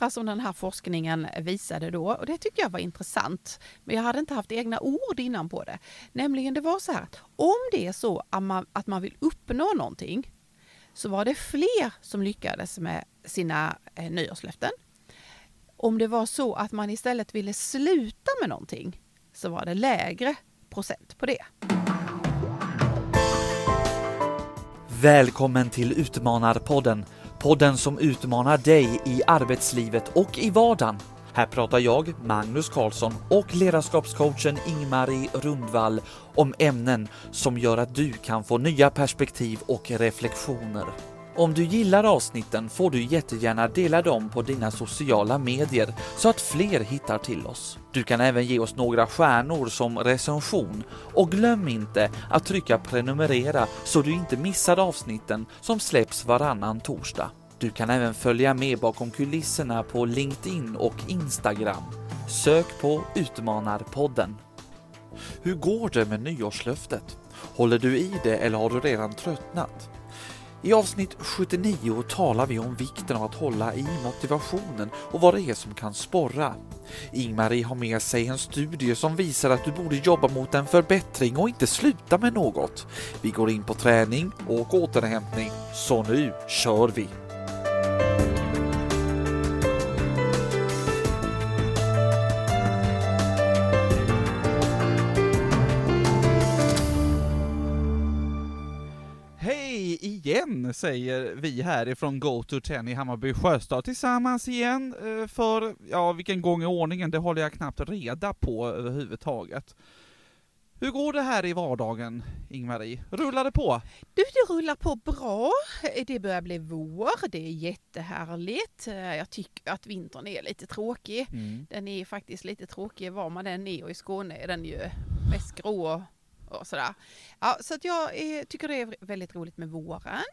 andra som den här forskningen visade då och det tyckte jag var intressant. Men jag hade inte haft egna ord innan på det. Nämligen det var så här att om det är så att man, att man vill uppnå någonting så var det fler som lyckades med sina eh, nyårslöften. Om det var så att man istället ville sluta med någonting så var det lägre procent på det. Välkommen till Utmanarpodden. Podden som utmanar dig i arbetslivet och i vardagen. Här pratar jag, Magnus Karlsson och ledarskapscoachen Ingmarie Rundvall om ämnen som gör att du kan få nya perspektiv och reflektioner. Om du gillar avsnitten får du jättegärna dela dem på dina sociala medier så att fler hittar till oss. Du kan även ge oss några stjärnor som recension och glöm inte att trycka prenumerera så du inte missar avsnitten som släpps varannan torsdag. Du kan även följa med bakom kulisserna på LinkedIn och Instagram. Sök på Utmanarpodden. Hur går det med nyårslöftet? Håller du i det eller har du redan tröttnat? I avsnitt 79 talar vi om vikten av att hålla i motivationen och vad det är som kan sporra. Ingmarie har med sig en studie som visar att du borde jobba mot en förbättring och inte sluta med något. Vi går in på träning och återhämtning, så nu kör vi! Igen säger vi härifrån GoTo 10 i Hammarby Sjöstad tillsammans igen eh, för, ja vilken gång i ordningen, det håller jag knappt reda på överhuvudtaget. Hur går det här i vardagen, Ingmarie? Rullar det på? Du, det rullar på bra. Det börjar bli vår. Det är jättehärligt. Jag tycker att vintern är lite tråkig. Den är faktiskt lite tråkig var man än är och i Skåne är den ju mest grå och, och sådär. Ja, så att jag är, tycker det är väldigt roligt med våren.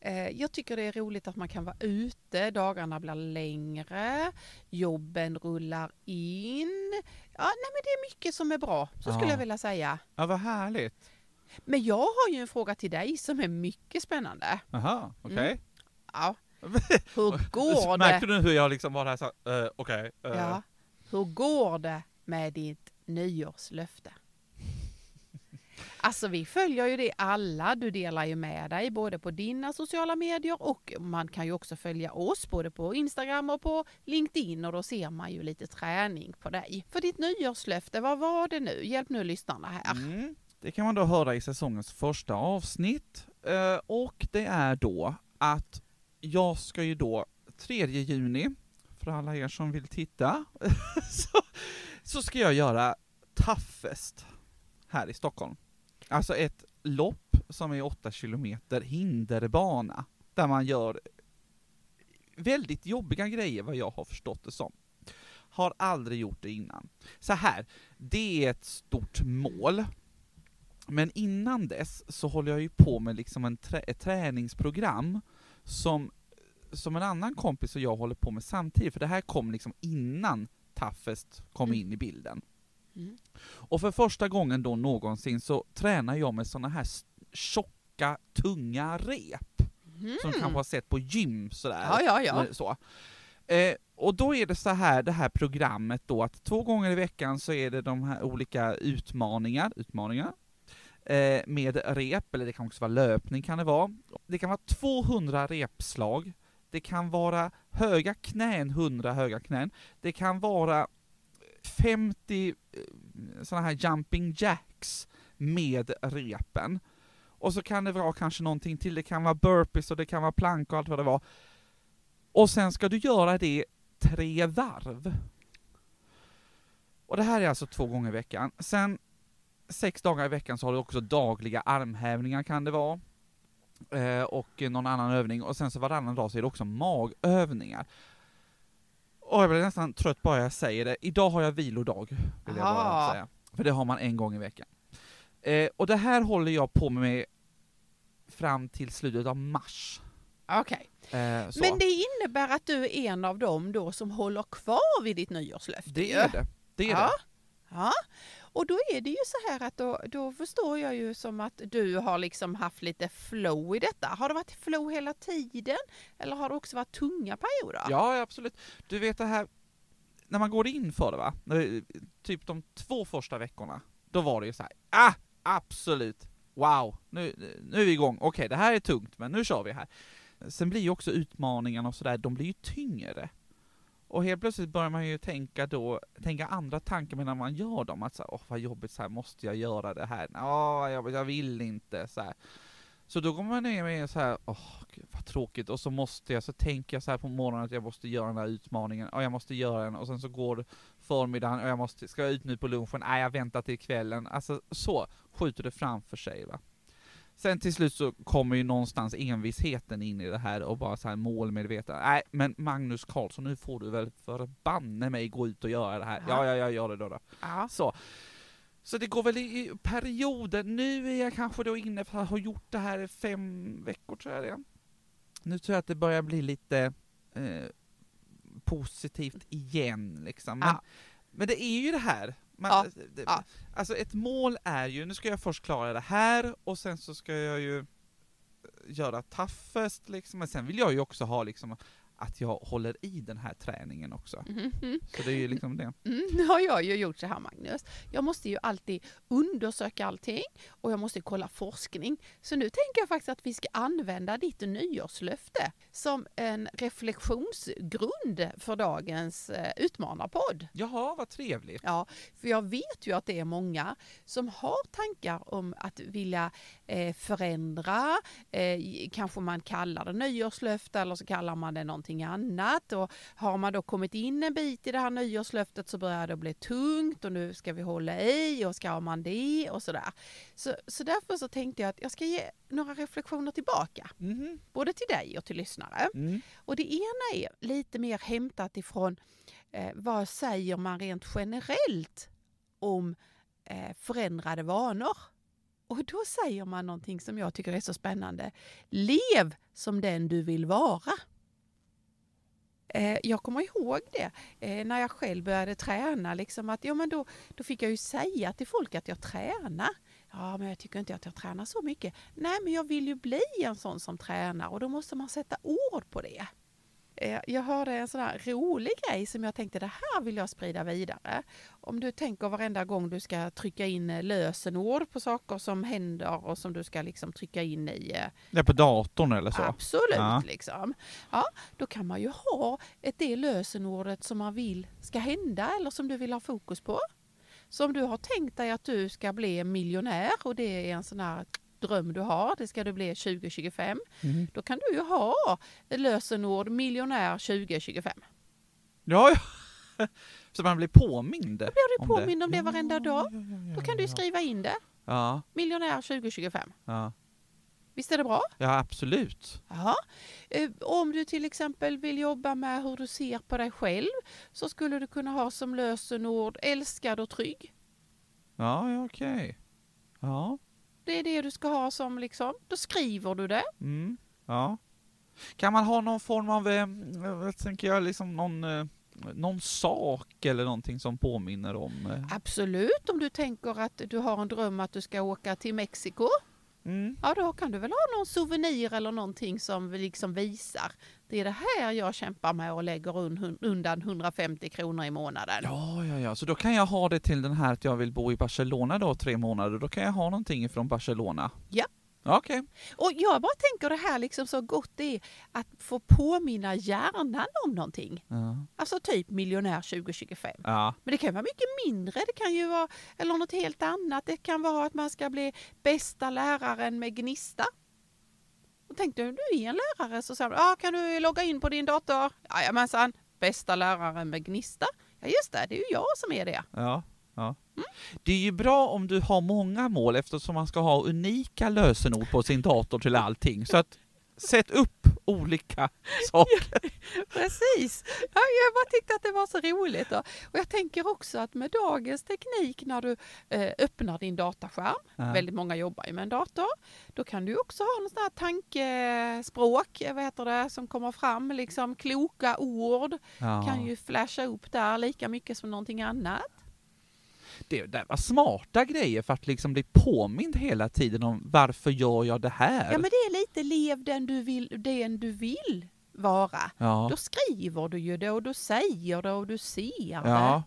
Eh, Jag tycker det är roligt att man kan vara ute, dagarna blir längre, jobben rullar in. Ja, nej men det är mycket som är bra, så skulle Ja. jag vilja säga. Ja, vad härligt. Men jag har ju en fråga till dig som är mycket spännande. Aha, okej. Mm. Ja. Hur går Märkte det? du hur jag liksom var här så uh, okej. eh, Ja. Hur går det med ditt nyårslöfte? Alltså vi följer ju det alla, du delar ju med dig både på dina sociala medier och man kan ju också följa oss både på Instagram och på LinkedIn och då ser man ju lite träning på dig. För ditt nyårslöfte, vad var det nu? Hjälp nu lyssnarna här. Mm. Det kan man då höra i säsongens första avsnitt. Eh, och det är då att jag ska ju då 3 juni, för alla er som vill titta, så, så ska jag göra tuffest här i Stockholm. Alltså ett lopp som är 8 kilometer hinderbana, där man gör väldigt jobbiga grejer vad jag har förstått det som. Har aldrig gjort det innan. Så här, det är ett stort mål. Men innan dess så håller jag ju på med liksom en trä ett träningsprogram som, som en annan kompis och jag håller på med samtidigt, för det här kom liksom innan Toughest kom Mm. in i bilden. Mm. Och för första gången då någonsin så tränar jag med såna här tjocka, tunga rep, som du kanske har sett på gym sådär. Ja, ja, ja. Så. Eh, och då är det så här, det här programmet då, att två gånger i veckan så är det de här olika utmaningar, utmaningar eh, med rep, eller det kan också vara löpning kan det vara. Det kan vara 200 repslag, det kan vara höga knän, 100 höga knän, det kan vara 50 eh, sådana här jumping jacks med repen. Och så kan det vara kanske någonting till, det kan vara burpees och det kan vara plank och allt vad det var. Och sen ska du göra det tre varv. Och det här är alltså två gånger i veckan. Sen sex dagar i veckan så har du också dagliga armhävningar kan det vara. Eh, och någon annan övning. Och sen så varannan dag så är det också magövningar. Och jag blir nästan trött bara jag säger det. Idag har jag vilodag, vill jag bara säga. För det har man en gång i veckan. Eh, och det här håller jag på med fram till slutet av mars. Okej. Eh, så. Men det innebär att du är en av dem då som håller kvar vid ditt nyårslöfte Det är det. Det är Ja. det. Ja, och då är det ju så här att då, då förstår jag ju som att du har liksom haft lite flow i detta. Har det varit flow hela tiden? Eller har det också varit tunga perioder? Ja, absolut. Du vet det här, när man går in för det va, typ de två första veckorna, då var det ju så här, ah, absolut, wow, nu, nu är vi igång, okej det här är tungt, men nu kör vi här. Sen blir ju också utmaningarna och sådär, de blir ju tyngre. Och helt plötsligt börjar man ju tänka då, tänka andra tankar medan man gör dem, att såhär, åh vad jobbigt, så här måste jag göra det här? Åh, jag, jag vill inte, så här. Så då går man ner med så här, åh gud, vad tråkigt, och så måste jag, så tänker jag så här på morgonen att jag måste göra den här utmaningen, och jag måste göra den, och sen så går förmiddagen, och jag måste, ska jag ut nu på lunchen? Nej, jag väntar till kvällen. Alltså så skjuter det framför sig va. Sen till slut så kommer ju någonstans envisheten in i det här och bara så här målmedveten. Nej, men Magnus Karlsson, nu får du väl förbanne mig gå ut och göra det här. Ja, ja, jag gör det då. då. Ja. Så. Så det går väl i perioder. Nu är jag kanske då inne för att ha gjort det här i fem veckor tror jag det är. Nu tror jag att det börjar bli lite eh, positivt igen liksom. Men, Ja. men det är ju det här. Man, Ja, det, ja. Alltså ett mål är ju, nu ska jag först klara det här och sen så ska jag ju eh, göra toughest liksom, men sen vill jag ju också ha liksom att jag håller i den här träningen också. Mhm. Så det är ju liksom det. Mm, nu har jag ju gjort så här Magnus. Jag måste ju alltid undersöka allting och jag måste kolla forskning. Så nu tänker jag faktiskt att vi ska använda ditt nyårslöfte som en reflektionsgrund för dagens eh, utmanarpodd. Jaha, vad trevligt. Ja, för jag vet ju att det är många som har tankar om att vilja eh, förändra. Eh, kanske man kallar det nyårslöfte eller så kallar man det någonting annat. Och har man då kommit in en bit i det här nyårslöftet så börjar det bli tungt och nu ska vi hålla i och ska man det och sådär. Så, så därför så tänkte jag att jag ska ge några reflektioner tillbaka, Mhm. både till dig och till lyssnare. Mm. Och det ena är lite mer hämtat ifrån eh, vad säger man rent generellt om eh, förändrade vanor? Och då säger man någonting som jag tycker är så spännande. Lev som den du vill vara. Eh, jag kommer ihåg det eh, när jag själv började träna. Liksom att, ja, men då, då fick jag ju säga till folk att jag tränar. Ja, men jag tycker inte att jag tränar så mycket. Nej, men jag vill ju bli en sån som tränar och då måste man sätta ord på det. Eh, Jag hörde en sån här rolig grej som jag tänkte det här vill jag sprida vidare. Om du tänker varenda gång du ska trycka in eh, lösenord på saker som händer och som du ska liksom trycka in i eh, Ja, på datorn eller så. Absolut, Ja. liksom. Ja, då kan man ju ha ett det lösenordet som man vill ska hända eller som du vill ha fokus på. Så om du har tänkt dig att du ska bli miljonär och det är en sån här dröm du har, det ska du bli 2025, Mhm. då kan du ju ha lösenord miljonär 2025. Ja, ja. Så man blir påmind? Då Blir du påmind om det varenda dag? Ja, ja, ja, Då kan du ja. skriva in det, Ja, miljonär 2025. ja. Visst är det bra? ja, absolut. Ja. Eh, Om du till exempel vill jobba med hur du ser på dig själv så skulle du kunna ha som lösenord älskad och trygg. Ja, ja okej. Ja. Det är det du ska ha som liksom, då skriver du det. Mm. Ja. Kan man ha någon form av, eh, jag tänker jag, liksom någon, eh, någon sak eller någonting som påminner om? Eh. Absolut, om du tänker att du har en dröm att du ska åka till Mexiko. Mm. Ja, då kan du väl ha någon souvenir eller någonting som liksom visar. Det är det här jag kämpar med och lägger un- undan 150 kronor i månaden. Ja, ja, ja, så då kan jag ha det till den här att jag vill bo i Barcelona då tre månader, då kan jag ha någonting från Barcelona? Ja. Okej. Och jag bara tänker det här liksom så gott det är att få påminna hjärnan om någonting. Ja. Alltså typ miljonär 2025. ja. Men det kan vara mycket mindre. Det kan ju vara, eller något helt annat. Det kan vara att man ska bli bästa läraren med gnista. Och tänk dig, du är en lärare så säger ah, kan du logga in på din dator? Jajamensan, bästa läraren med gnista. Ja just det, det är ju jag som är det. Ja, ja. Det är ju bra om du har många mål eftersom man ska ha unika lösenord på sin dator till allting. Så att sätt upp olika saker. Precis. Ja, jag bara tyckte att det var så roligt. Då. Och jag tänker också att med dagens teknik när du eh, öppnar din dataskärm, Ja. väldigt många jobbar ju med en dator, då kan du också ha något sånt här tankespråk, eh, vad heter det, som kommer fram, liksom kloka ord Ja. kan ju flasha upp där lika mycket som någonting annat. Det där var smarta grejer för att liksom bli påmind hela tiden om varför gör jag det här? Ja men det är lite lev den du vill, den du vill vara. ja. Då skriver du ju det och du säger det och du ser det. ja.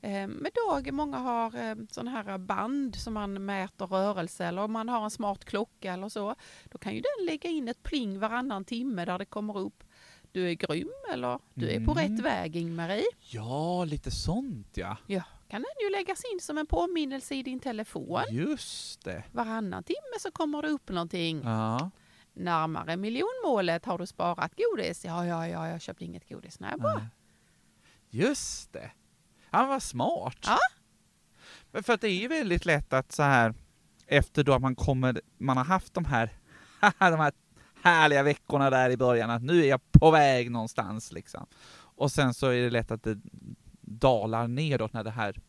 Eh, Med dag, många har eh, sådana här band som man mäter rörelse eller om man har en smart klocka eller så. Då kan ju den lägga in ett pling varannan timme där det kommer upp du är grym eller du är på Mm. rätt väg Ingmarie. ja, lite sånt ja. Ja, kan den ju läggas in som en påminnelse i din telefon. Just det. Varannan timme så kommer det upp någonting. Ja. Närmare miljonmålet har du sparat godis. Ja, ja, ja, jag köpte inget godis. Nej, bra. Nej. Just det. Han var smart. Ja. För att det är ju väldigt lätt att så här efter då att man kommer, man har haft de här, de här härliga veckorna där i början, att nu är jag på väg någonstans liksom. Och sen så är det lätt att det dalar nedåt när det här,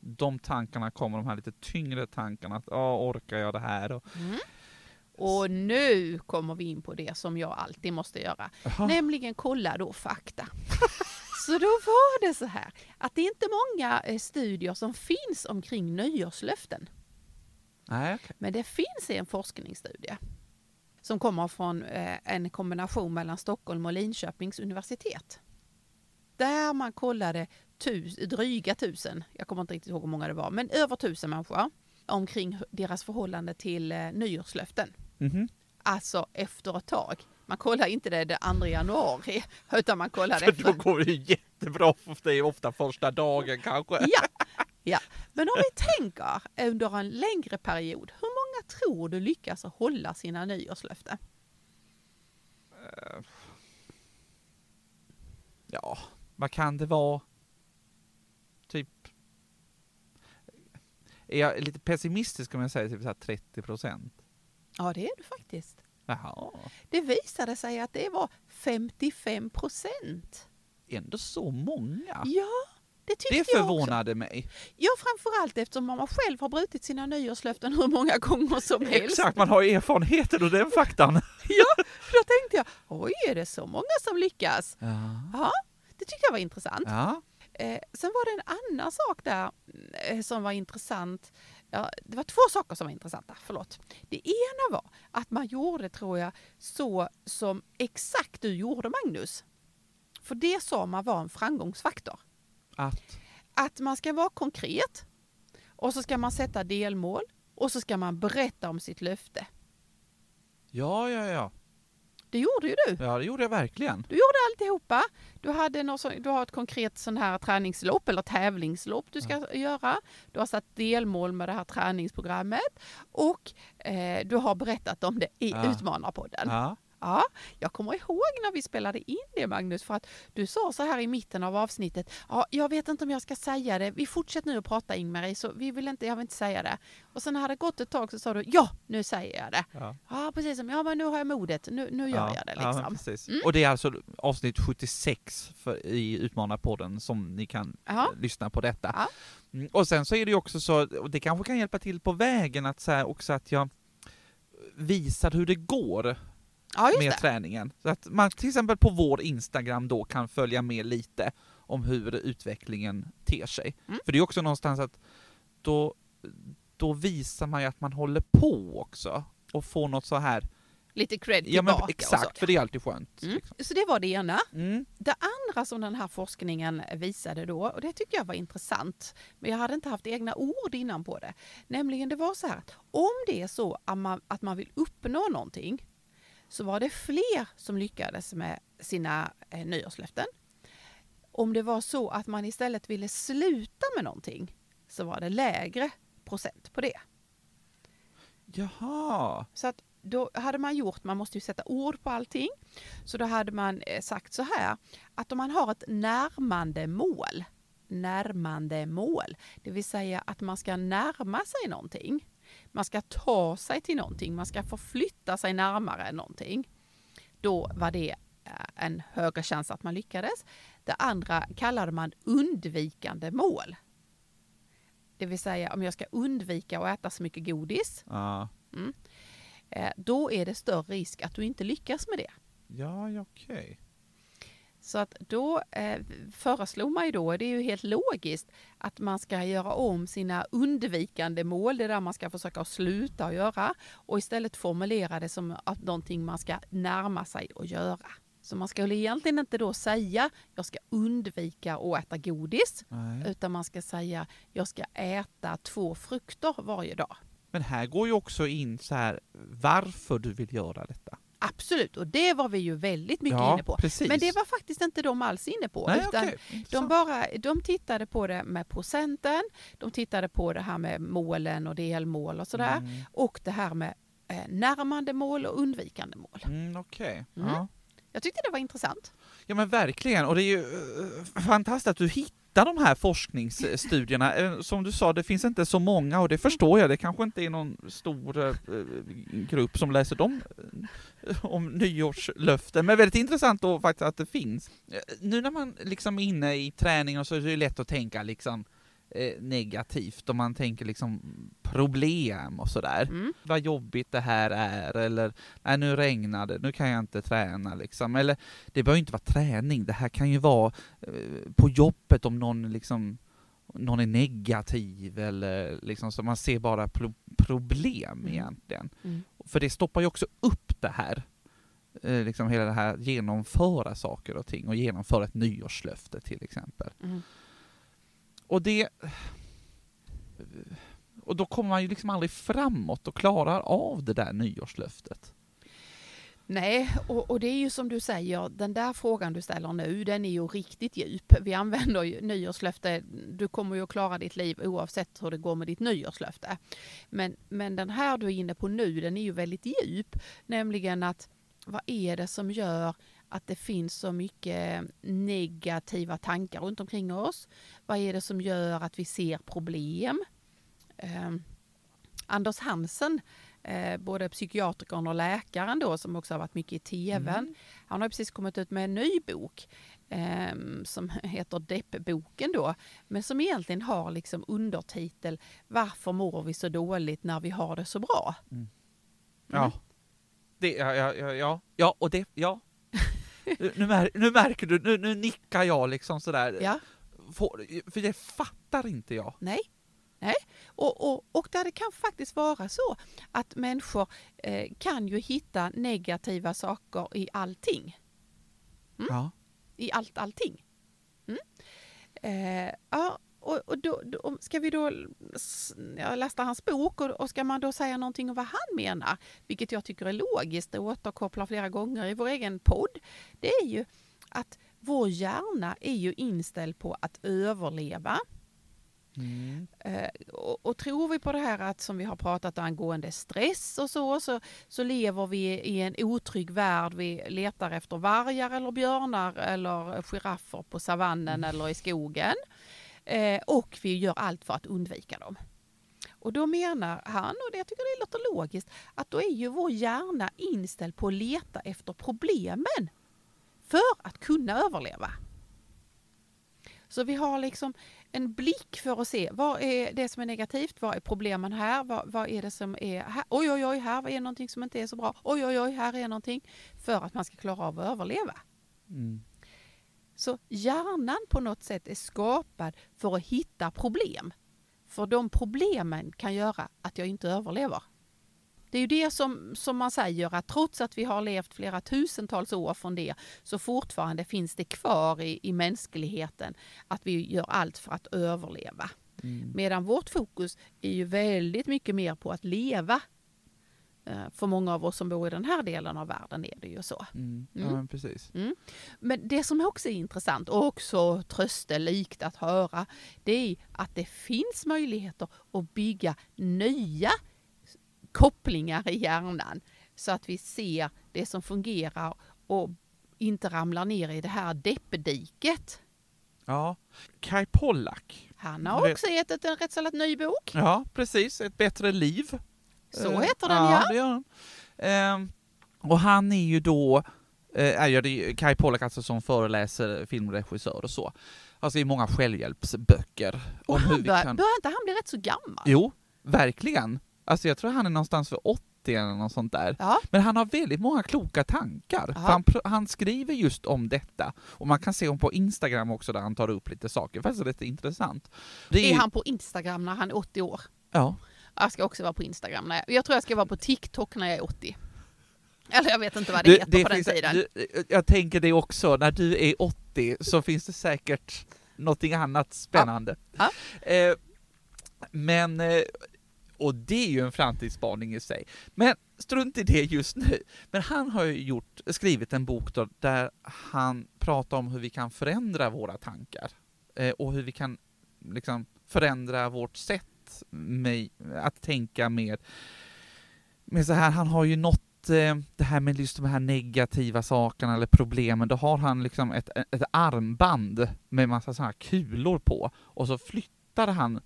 de tankarna kommer, de här lite tyngre tankarna, att ja, orkar jag det här? Och, Mm. Och nu kommer vi in på det som jag alltid måste göra. Jaha. Nämligen kolla då fakta. Så då var det så här att det är inte många eh, studier som finns omkring nyårslöften. Nej, okej. Men det finns en forskningsstudie som kommer från eh, en kombination mellan Stockholm och Linköpings universitet. Där man kollade tus, dryga tusen, jag kommer inte riktigt ihåg hur många det var, men över tusen människor omkring deras förhållande till eh, nyårslöften. Mhm. Alltså efter ett tag. Man kollar inte det den 2 januari, utan man kollar det För då efter. går det jättebra för dig, ofta första dagen kanske. Ja, ja. Men om vi tänker under en längre period, hur många tror du lyckas hålla sina nyårslöften? Ja, vad kan det vara? Typ... Är jag lite pessimistisk om jag säger typ så här 30 procent? Ja, det är du faktiskt. Jaha, Det visade sig att det var 55 procent. ändå så många? Ja, det tyckte Det jag också. förvånade mig. Ja, framförallt eftersom man själv har brutit sina nyårslöften hur många gånger som helst. Exakt, man har erfarenheten och den faktan. Ja, då tänkte jag, oj, är det så många som lyckas? Ja. Ja, det tyckte jag var intressant. ja. Eh, sen var det en annan sak där eh, som var intressant. Ja, det var två saker som var intressanta, förlåt. Det ena var att man gjorde, tror jag, så som exakt du gjorde Magnus. För det sa man var en framgångsfaktor. Att... Att man ska vara konkret och så ska man sätta delmål och så ska man berätta om sitt löfte. Ja, ja, ja. Det gjorde ju du. Ja, det gjorde jag verkligen. Du gjorde alltihopa. Du, hade något, du har ett konkret sån här träningslopp eller tävlingslopp du ska göra. Du har satt delmål med det här träningsprogrammet och eh, du har berättat om det i Ja. Utmanarpodden. Ja. Ja, jag kommer ihåg när vi spelade in det Magnus, för att du sa så här i mitten av avsnittet, ja, jag vet inte om jag ska säga det, vi fortsätter nu att prata Ingmarie, så vi vill inte, jag vill inte säga det. Och sen när det hade gått ett tag så sa du, ja, nu säger jag det. Ja. Ja, precis som, ja men nu har jag modet, nu, nu gör ja. jag det Ja, liksom. precis. Mm. Och det är alltså avsnitt 76 för, i Utmanarpodden som ni kan Ja. eh, lyssna på detta. Ja. Mm, och sen så är det ju också så, och det kanske kan hjälpa till på vägen att så här, också att jag visar hur det går Ja, med det. träningen. Så att man till exempel på vår Instagram då kan följa med lite om hur utvecklingen ter sig. Mm. För det är också någonstans att då, då visar man ju att man håller på också och får något så här, Lite cred ja men tillbaka exakt, för det är alltid skönt. Mm. liksom. Så det var det ena. Mm. Det andra som den här forskningen visade då, och det tyckte jag var intressant, men jag hade inte haft egna ord innan på det. Nämligen det var så här att om det är så att man, att man vill uppnå någonting så var det fler som lyckades med sina eh, nyårslöften. Om det var så att man istället ville sluta med någonting så var det lägre procent på det. Jaha. Så att då hade man gjort, man måste ju sätta ord på allting, så då hade man eh, sagt så här att om man har ett närmande mål, närmande mål, det vill säga att man ska närma sig någonting, man ska ta sig till någonting, man ska förflytta sig närmare någonting, då var det eh, en högre chans att man lyckades. Det andra kallade man undvikande mål. Det vill säga om jag ska undvika att äta så mycket godis, Ja, eh, då är det större risk att du inte lyckas med det. ja, okej. Så att då eh, föreslog man ju då, det är ju helt logiskt, att man ska göra om sina undvikande mål, det där man ska försöka sluta att göra, och istället formulera det som att någonting man ska närma sig och göra. Så man skulle egentligen inte då säga jag ska undvika att äta godis, Nej. utan man ska säga jag ska äta två frukter varje dag. Men här går ju också in så här varför du vill göra detta. Absolut, och det var vi ju väldigt mycket ja, inne på. Precis. Men det var faktiskt inte de alls inne på. Nej, utan okej. de, bara, de tittade på det med procenten, de tittade på det här med målen och delmål och sådär. Mm. Och det här med eh, närmande mål och undvikande mål. Mm, Okej. Mm. Ja. Jag tyckte det var intressant. ja men verkligen, och det är ju eh, fantastiskt att du hittar de här forskningsstudierna. Eh, Som du sa, det finns inte så många och det förstår jag, det kanske inte är någon stor eh, grupp som läser dem eh, om nyårslöften, men väldigt intressant då faktiskt att det finns. Eh, Nu när man liksom är inne i träningen så är det lätt att tänka liksom eh, negativt, om man tänker liksom problem och sådär. Mm. vad jobbigt det här är, eller nej nu regnar det, nu kan jag inte träna liksom. Eller det behöver inte vara träning, det här kan ju vara eh, på jobbet om någon liksom någon är negativ eller liksom så man ser bara pro problem Mm. egentligen. Mm. För det stoppar ju också upp det här, eh, liksom hela det här genomföra saker och ting och genomföra ett nyårslöfte till exempel. Mm. Och det... Och då kommer man ju liksom aldrig framåt och klarar av det där nyårslöftet. Nej, och, och det är ju som du säger, den där frågan du ställer nu, den är ju riktigt djup. Vi använder ju nyårslöfte, du kommer ju att klara ditt liv oavsett hur det går med ditt nyårslöfte. Men, men den här du är inne på nu, den är ju väldigt djup, nämligen att vad är det som gör att det finns så mycket negativa tankar runt omkring oss? Vad är det som gör att vi ser problem? Eh, Anders Hansen eh, både psykiatrikern och läkaren då som också har varit mycket i tvn. Mm. Han har precis kommit ut med en ny bok eh, som heter Deppboken då, men som egentligen har liksom undertitel Varför mår vi så dåligt när vi har det så bra? Mm. Ja. Det, ja, ja, ja, ja, och det, ja. Nu, nu, mär, nu märker du, nu, nu nickar jag liksom sådär. Ja, För, för det fattar inte jag. nej. Nej, och, och, och där det kan faktiskt vara så att människor eh, kan ju hitta negativa saker i allting. Mm. Ja. i allt allting. Mm. Eh, ja, och, och då, då, ska vi då, jag läste hans bok och, och ska man då säga någonting om vad han menar, vilket jag tycker är logiskt och återkopplar flera gånger i vår egen podd, det är ju att vår hjärna är ju inställd på att överleva. Mm. Eh, och, och tror vi på det här att som vi har pratat angående stress och så, så, så lever vi i en otrygg värld. Vi letar efter vargar eller björnar eller giraffer på savannen eller i skogen. Eh, och vi gör allt för att undvika dem. Och då menar han, och det jag tycker det låter logiskt, att då är ju vår hjärna inställd på att leta efter problemen för att kunna överleva. Så vi har liksom en blick för att se vad är det som är negativt, vad är problemen här, vad, vad är det som är här, oj oj oj, här är någonting som inte är så bra, oj oj oj, här är någonting, för att man ska klara av att överleva. Mm. Så hjärnan på något sätt är skapad för att hitta problem. För de problemen kan göra att jag inte överlever. Det är ju det som, som man säger att trots att vi har levt flera tusentals år från det så fortfarande finns det kvar i, i mänskligheten att vi gör allt för att överleva. Mm. Medan vårt fokus är ju väldigt mycket mer på att leva. Eh, För många av oss som bor i den här delen av världen är det ju så. Mm. Ja, Mm. men precis. Men det som också är intressant och också tröstelikt att höra, det är att det finns möjligheter att bygga nya kopplingar i hjärnan så att vi ser det som fungerar och inte ramlar ner i det här deppdiket. Ja. Kai Pollak. Han har också gett ut en rätt så ny bok. Ja, precis. Ett bättre liv. Så Eh, heter den ja. det gör han. Ehm, och han är ju då, eh, det Kai Pollak alltså som föreläser, filmregissör och så. Alltså i många självhjälpsböcker. Och om hur han vi bör, kan- börjar inte han bli rätt så gammal? Jo, verkligen. Alltså jag tror han är någonstans för 80 eller något sånt där. Ja, Men han har väldigt många kloka tankar. Ja. han, han skriver just om detta. Och man kan se honom på Instagram också där han tar upp lite saker. Faktiskt rätt intressant. Det är ju- han på Instagram när han är 80 år? Ja. Jag ska också vara på Instagram. När jag, jag tror jag ska vara på TikTok när jag är 80. Eller jag vet inte vad det, Du, heter på den finns- tiden. du, jag tänker det också, när du är 80 så finns det säkert någonting annat spännande. Ja. Eh, men, eh, och det är ju en framtidsspaning i sig. Men strunt i det just nu. Men han har ju gjort, skrivit en bok då, där han pratar om hur vi kan förändra våra tankar. Eh, och hur vi kan liksom förändra vårt sätt med, att tänka mer. Men så här, han har ju nått eh, det här med just de här negativa sakerna eller problemen, då har han liksom ett, ett armband med massa sådana här kulor på och så flyttar han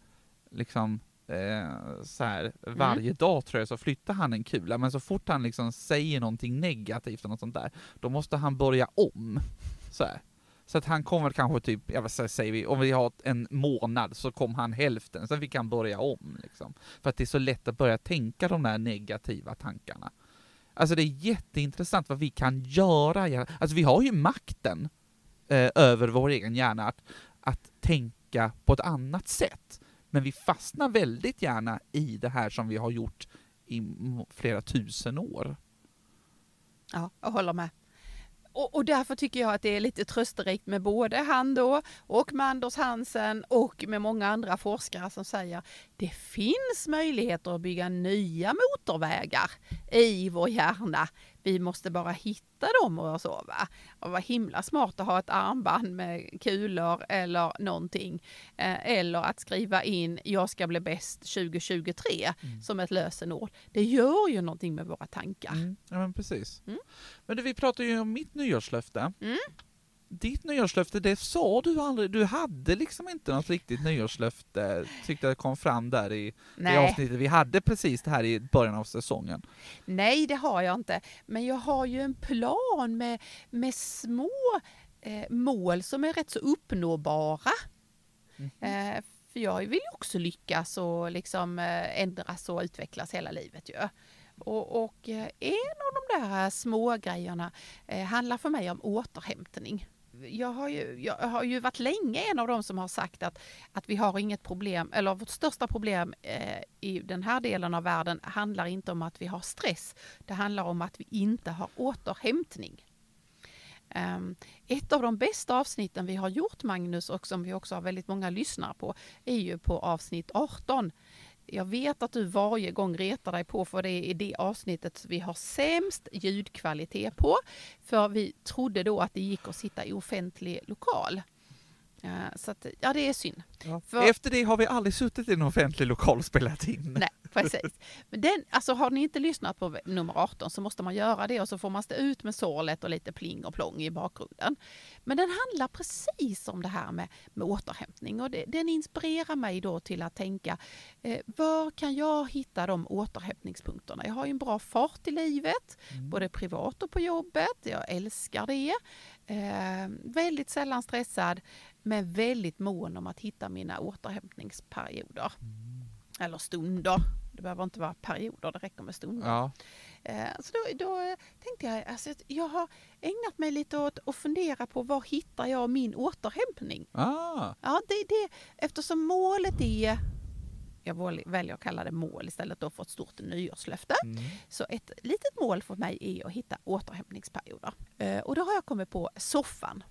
liksom eh, så här, varje dag tror jag så flyttar han en kula, men så fort han liksom säger någonting negativt och något sånt där, då måste han börja om. Så här. Så att han kommer kanske typ, ja vad säger vi, om vi har en månad så kom han hälften, sen fick han börja om liksom. För att det är så lätt att börja tänka de där negativa tankarna. Alltså det är jätteintressant vad vi kan göra. Alltså vi har ju makten eh, över vår egen hjärna att, att tänka på ett annat sätt. Men vi fastnar väldigt gärna i det här som vi har gjort i flera tusen år. Ja, jag håller med. Och, och därför tycker jag att det är lite trösterikt med både han då och med Anders Hansen och med många andra forskare som säger det finns möjligheter att bygga nya motorvägar i vår hjärna. Vi måste bara hitta dem och så va. Och vad himla smart att ha ett armband med kulor eller någonting. Eh, eller att skriva in jag ska bli bäst 2023 som ett lösenord. Det gör ju någonting med våra tankar. Mm. Ja men precis. Mm. Men du, vi pratade ju om mitt nyårslöfte. Mm. Ditt nyårslöfte, det sa du aldrig. Du hade liksom inte något riktigt nyårslöfte, tyckte jag kom fram där i, Nej. avsnittet. Vi hade precis det här i början av säsongen. Nej, det har jag inte. Men jag har ju en plan med, med små eh, mål som är rätt så uppnåbara. Mhm. Eh, för jag vill ju också lyckas och liksom eh, ändras och utvecklas hela livet ju. Och, och eh, en av de där små grejerna eh, handlar för mig om återhämtning. Jag har, ju, jag har ju varit länge en av de som har sagt att, att vi har inget problem, eller vårt största problem eh, i den här delen av världen handlar inte om att vi har stress. Det handlar om att vi inte har återhämtning. Um, ett av de bästa avsnitten vi har gjort Magnus och som vi också har väldigt många lyssnare på är ju på avsnitt 18. Jag vet att du varje gång retar dig på för det är det avsnittet vi har sämst ljudkvalitet på. För vi trodde då att det gick att sitta i offentlig lokal. Eh, så att, ja, det är synd. För- Efter det har vi aldrig suttit i en offentlig lokal och spelat in. Nej, precis. Men den, alltså har ni inte lyssnat på nummer 18 så måste man göra det och så får man stå ut med sorlet och lite pling och plong i bakgrunden. Men den handlar precis om det här med, med återhämtning och det, den inspirerar mig då till att tänka eh, var kan jag hitta de återhämtningspunkterna? Jag har ju en bra fart i livet, både privat och på jobbet. Jag älskar det. Eh, väldigt sällan stressad men väldigt mån om att hitta mina återhämtningsperioder. Eller stunder. Det behöver inte vara perioder, det räcker med stunder. Ja. Eh, Så då, då eh, tänkte jag, alltså, jag har ägnat mig lite åt att fundera på var hittar jag min återhämtning? Ah. Ja, det, det, eftersom målet är, jag väl- väljer att kalla det mål istället då för ett stort nyårslöfte. Mm. Så ett litet mål för mig är att hitta återhämtningsperioder. Eh, Och då har jag kommit på soffan.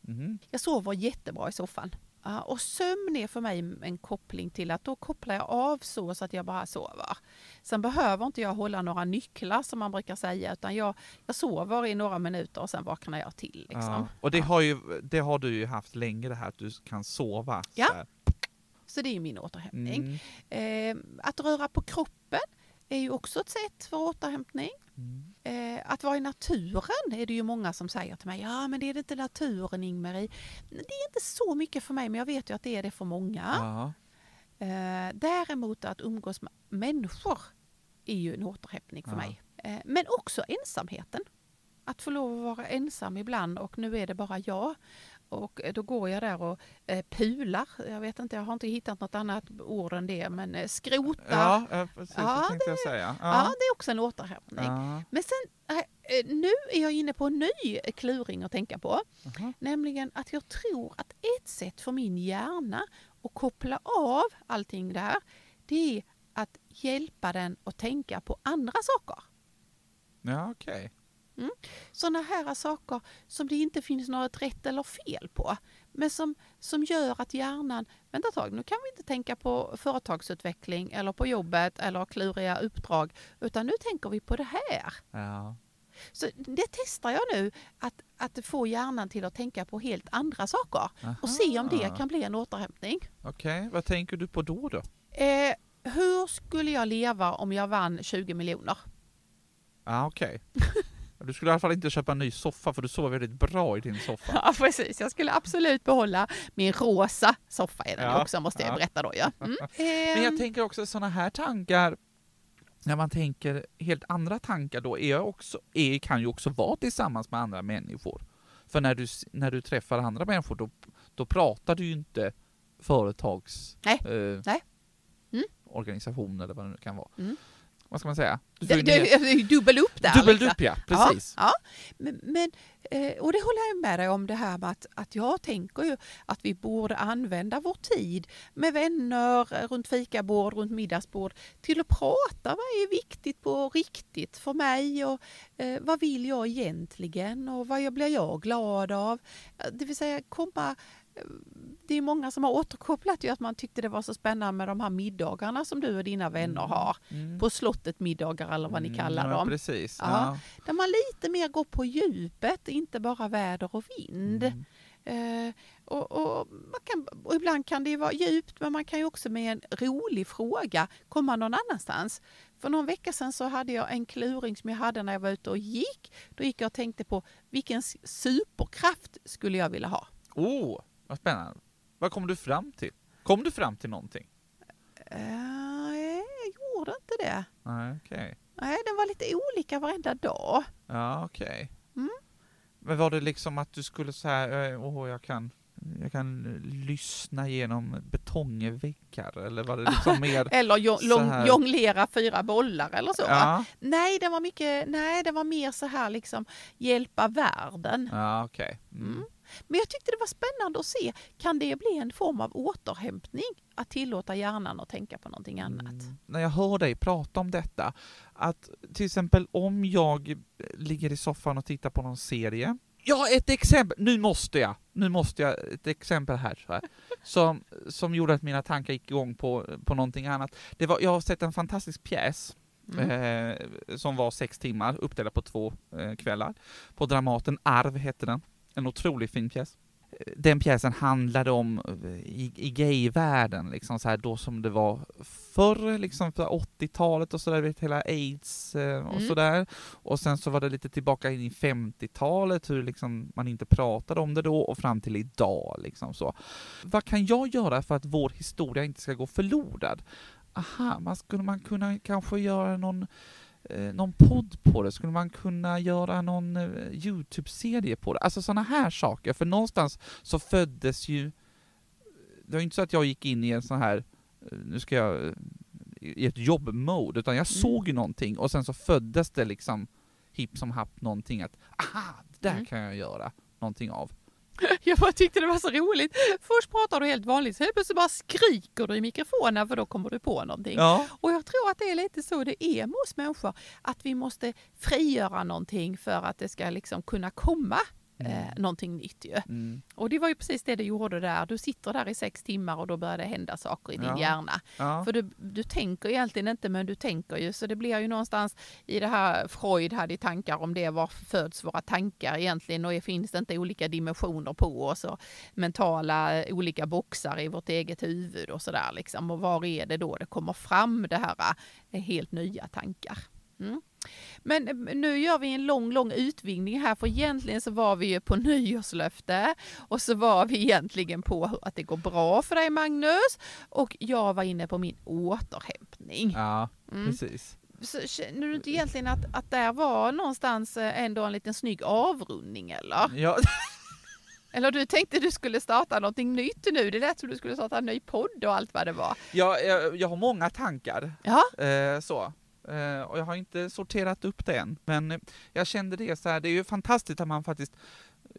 Mhm. Jag sover jättebra i soffan. Ja, och sömn är för mig en koppling till att då kopplar jag av så, så att jag bara sover. Sen behöver inte jag hålla några nycklar som man brukar säga utan jag, jag sover i några minuter och sen vaknar jag till. Liksom. Ja. Och det har, ju, det har du ju haft länge det här att du kan sova. Ja. så. Så det är min återhämtning. Mm. Eh, att röra på kroppen är ju också ett sätt för återhämtning. Mm. Eh, att vara i naturen är det ju många som säger till mig. Ja, men det är det inte naturen Ingmarie. Det är inte så mycket för mig, men jag vet ju att det är det för många. Eh, däremot att umgås med människor är ju en återhämtning för Ja. mig. Eh, men också ensamheten. Att få lov att vara ensam ibland och nu är det bara jag. Och då går jag där och eh, pular. Jag vet inte, jag har inte hittat något annat ord än det, men eh, skrotar. Ja, eh, precis, Ja, det tänkte jag säga. Ja. det är också en återhämtning. Ja. Men sen, eh, eh, nu är jag inne på en ny kluring att tänka på. Aha. Nämligen att jag tror att ett sätt för min hjärna att koppla av allting det här, det är att hjälpa den att tänka på andra saker. Ja, okej. Sådana här saker som det inte finns något rätt eller fel på. Men som, som gör att hjärnan, vänta ett tag, nu kan vi inte tänka på företagsutveckling eller på jobbet eller kluriga uppdrag, utan nu tänker vi på det här. Ja. Så det testar jag nu, att, att få hjärnan till att tänka på helt andra saker och se om det Aha. kan bli en återhämtning. Okej, vad tänker du på då? då? Eh, hur skulle jag leva om jag vann 20 miljoner? Ja, okej. Du skulle i alla fall inte köpa en ny soffa för du sover väldigt bra i din soffa. Ja, precis. Jag skulle absolut behålla min rosa soffa är den Ja, också, måste jag ja. berätta då. Ja. Mm. Men jag Ehm, tänker också sådana här tankar, när man tänker helt andra tankar då, är också, är, kan ju också vara tillsammans med andra människor. För när du, när du träffar andra människor då, då pratar du ju inte företags... Nej, eh, nej. Mm. organisation eller vad det nu kan vara. Mm. Vad ska man säga? Du får ju dubbel upp där. Dubbel liksom. upp ja, precis. Ja, ja. Men, men, eh, och det håller jag med dig om det här med att, att jag tänker ju att vi borde använda vår tid med vänner eh, runt fikabord, runt middagsbord till att prata. Vad är viktigt på riktigt för mig och eh, vad vill jag egentligen och vad blir jag glad av? Eh, Det vill säga komma det är många som har återkopplat ju att man tyckte det var så spännande med de här middagarna som du och dina vänner har. Mm. På slottet middagar eller vad ni Mm, kallar ja, dem. Precis. Ja. Ja. Där man lite mer går på djupet, inte bara väder och vind. Mm. Eh, och, och, man kan, och ibland kan det vara djupt, men man kan ju också med en rolig fråga komma någon annanstans. För någon vecka sedan så hade jag en kluring som jag hade när jag var ute och gick. Då gick jag och tänkte på vilken superkraft skulle jag vilja ha? Oh, vad spännande. Vad kom du fram till? Kom du fram till någonting? Eh, jag gjorde inte det. Nej, okej. Nej, den var lite olika varenda dag. Ja, okej. Mm. Men var det liksom att du skulle säga, åh jag kan, jag kan eh, lyssna genom betongväggar eller var det liksom mer? Eller jo, Så lång, här. jonglera fyra bollar eller så. ja, Nej, det var mycket, nej, det var mer så här liksom hjälpa världen. ja okej. Mm. Mm. Men jag tyckte det var spännande att se, kan det bli en form av återhämtning? Att tillåta hjärnan att tänka på någonting annat. Mm. När jag hör dig prata om detta, att till exempel om jag ligger i soffan och tittar på någon serie. Ja, ett exempel! Nu måste jag! Nu måste jag, ett exempel här, så här som, som gjorde att mina tankar gick igång på, på någonting annat. Det var, jag har sett en fantastisk pjäs Mm. eh, som var sex timmar, uppdelad på två eh, kvällar. På Dramaten, Arv hette den. En otroligt fin pjäs. Den pjäsen handlade om eh, i, i gayvärlden, liksom så här då som det var förr, liksom för 80-talet och sådär, hela aids eh, och Mm. sådär. Och sen så var det lite tillbaka in i 50-talet, hur liksom man inte pratade om det då, och fram till idag liksom så. Vad kan jag göra för att vår historia inte ska gå förlorad? Aha, man skulle man kunna kanske göra någon någon podd på det? Skulle man kunna göra någon eh, Youtube-serie på det? Alltså sådana här saker, för någonstans så föddes ju... Det var ju inte så att jag gick in i en sån här, eh, nu ska jag, eh, i ett jobbmode, utan jag Mm. såg ju någonting och sen så föddes det liksom hipp som happ någonting att, aha, det där Mm. kan jag göra någonting av. Jag bara tyckte det var så roligt. Först pratar du helt vanligt, så helt plötsligt bara skriker du i mikrofonen för då kommer du på någonting. Ja. Och jag tror att det är lite så det är med oss människor, att vi måste frigöra någonting för att det ska liksom kunna komma eh, någonting nytt ju. Mm. Och det var ju precis det du gjorde där. Du sitter där i sex timmar och då börjar det hända saker i din Ja. hjärna. Ja. För du, du tänker egentligen inte, men du tänker ju. Så det blir ju någonstans i det här Freud hade tankar om det. Var föds våra tankar egentligen? Och finns det inte olika dimensioner på oss? Och mentala eh, olika boxar i vårt eget huvud och sådär liksom. Och var är det då det kommer fram det här eh, helt nya tankar? Mm. Men eh, nu gör vi en lång, lång utvidgning här, för egentligen så var vi ju på nyårslöfte och så var vi egentligen på att det går bra för dig Magnus och jag var inne på min återhämtning. ja, Mm. precis. Så känner du inte egentligen att, att där var någonstans eh, ändå en liten snygg avrundning eller? Ja. Eller du tänkte du skulle starta någonting nytt nu. Det lät som du skulle starta en ny podd och allt vad det var. Jag, jag, jag har många tankar, Ja, eh, så. Eh, och jag har inte sorterat upp det än. Men jag kände det så här, det är ju fantastiskt att man faktiskt,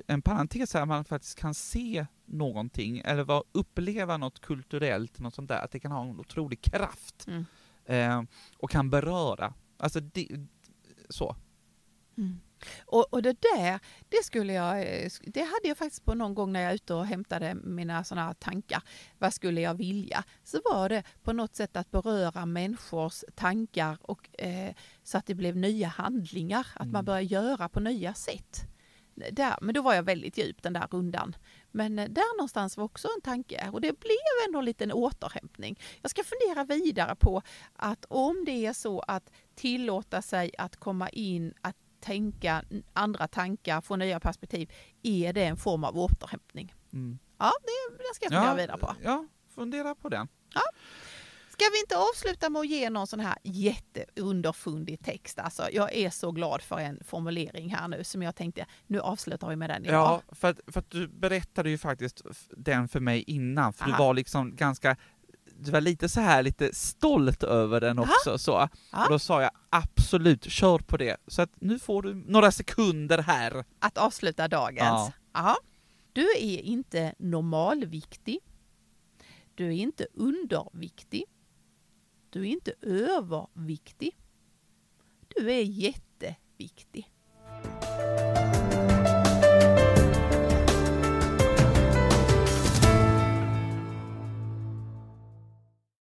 en parentes här, man faktiskt kan se någonting, eller uppleva något kulturellt, något sånt där, att det kan ha en otrolig kraft. Mm. Eh, och kan beröra. Alltså, det, så. Mm. Och, och det där, det skulle jag, eh, det hade jag faktiskt på någon gång när jag är ute och hämtade mina sådana här tankar. Vad skulle jag vilja? Så var det på något sätt att beröra människors tankar och eh, så att det blev nya handlingar, att man Mm. börjar göra på nya sätt. Där, men då var jag väldigt djup den där rundan. Men eh, där någonstans var också en tanke och det blev ändå en liten återhämtning. Jag ska fundera vidare på att om det är så att tillåta sig att komma in, att tänka andra tankar, få nya perspektiv, är det en form av återhämtning? Mm. Ja, det, det ska jag fundera vidare på. Ja, fundera på den. Ska vi inte avsluta med att ge någon sån här jätteunderfundig text? Alltså, jag är så glad för en formulering här nu som jag tänkte, nu avslutar vi med den idag. Ja, för att, för att du berättade ju faktiskt den för mig innan, för du Aha. var liksom ganska, du var lite så här lite stolt över den Aha. också så. Ja. Och då sa jag absolut, kör på det. Så att nu får du några sekunder här. Att avsluta dagens. Ja. Du är inte normalviktig. Du är inte underviktig. Du är inte överviktig. Du är jätte,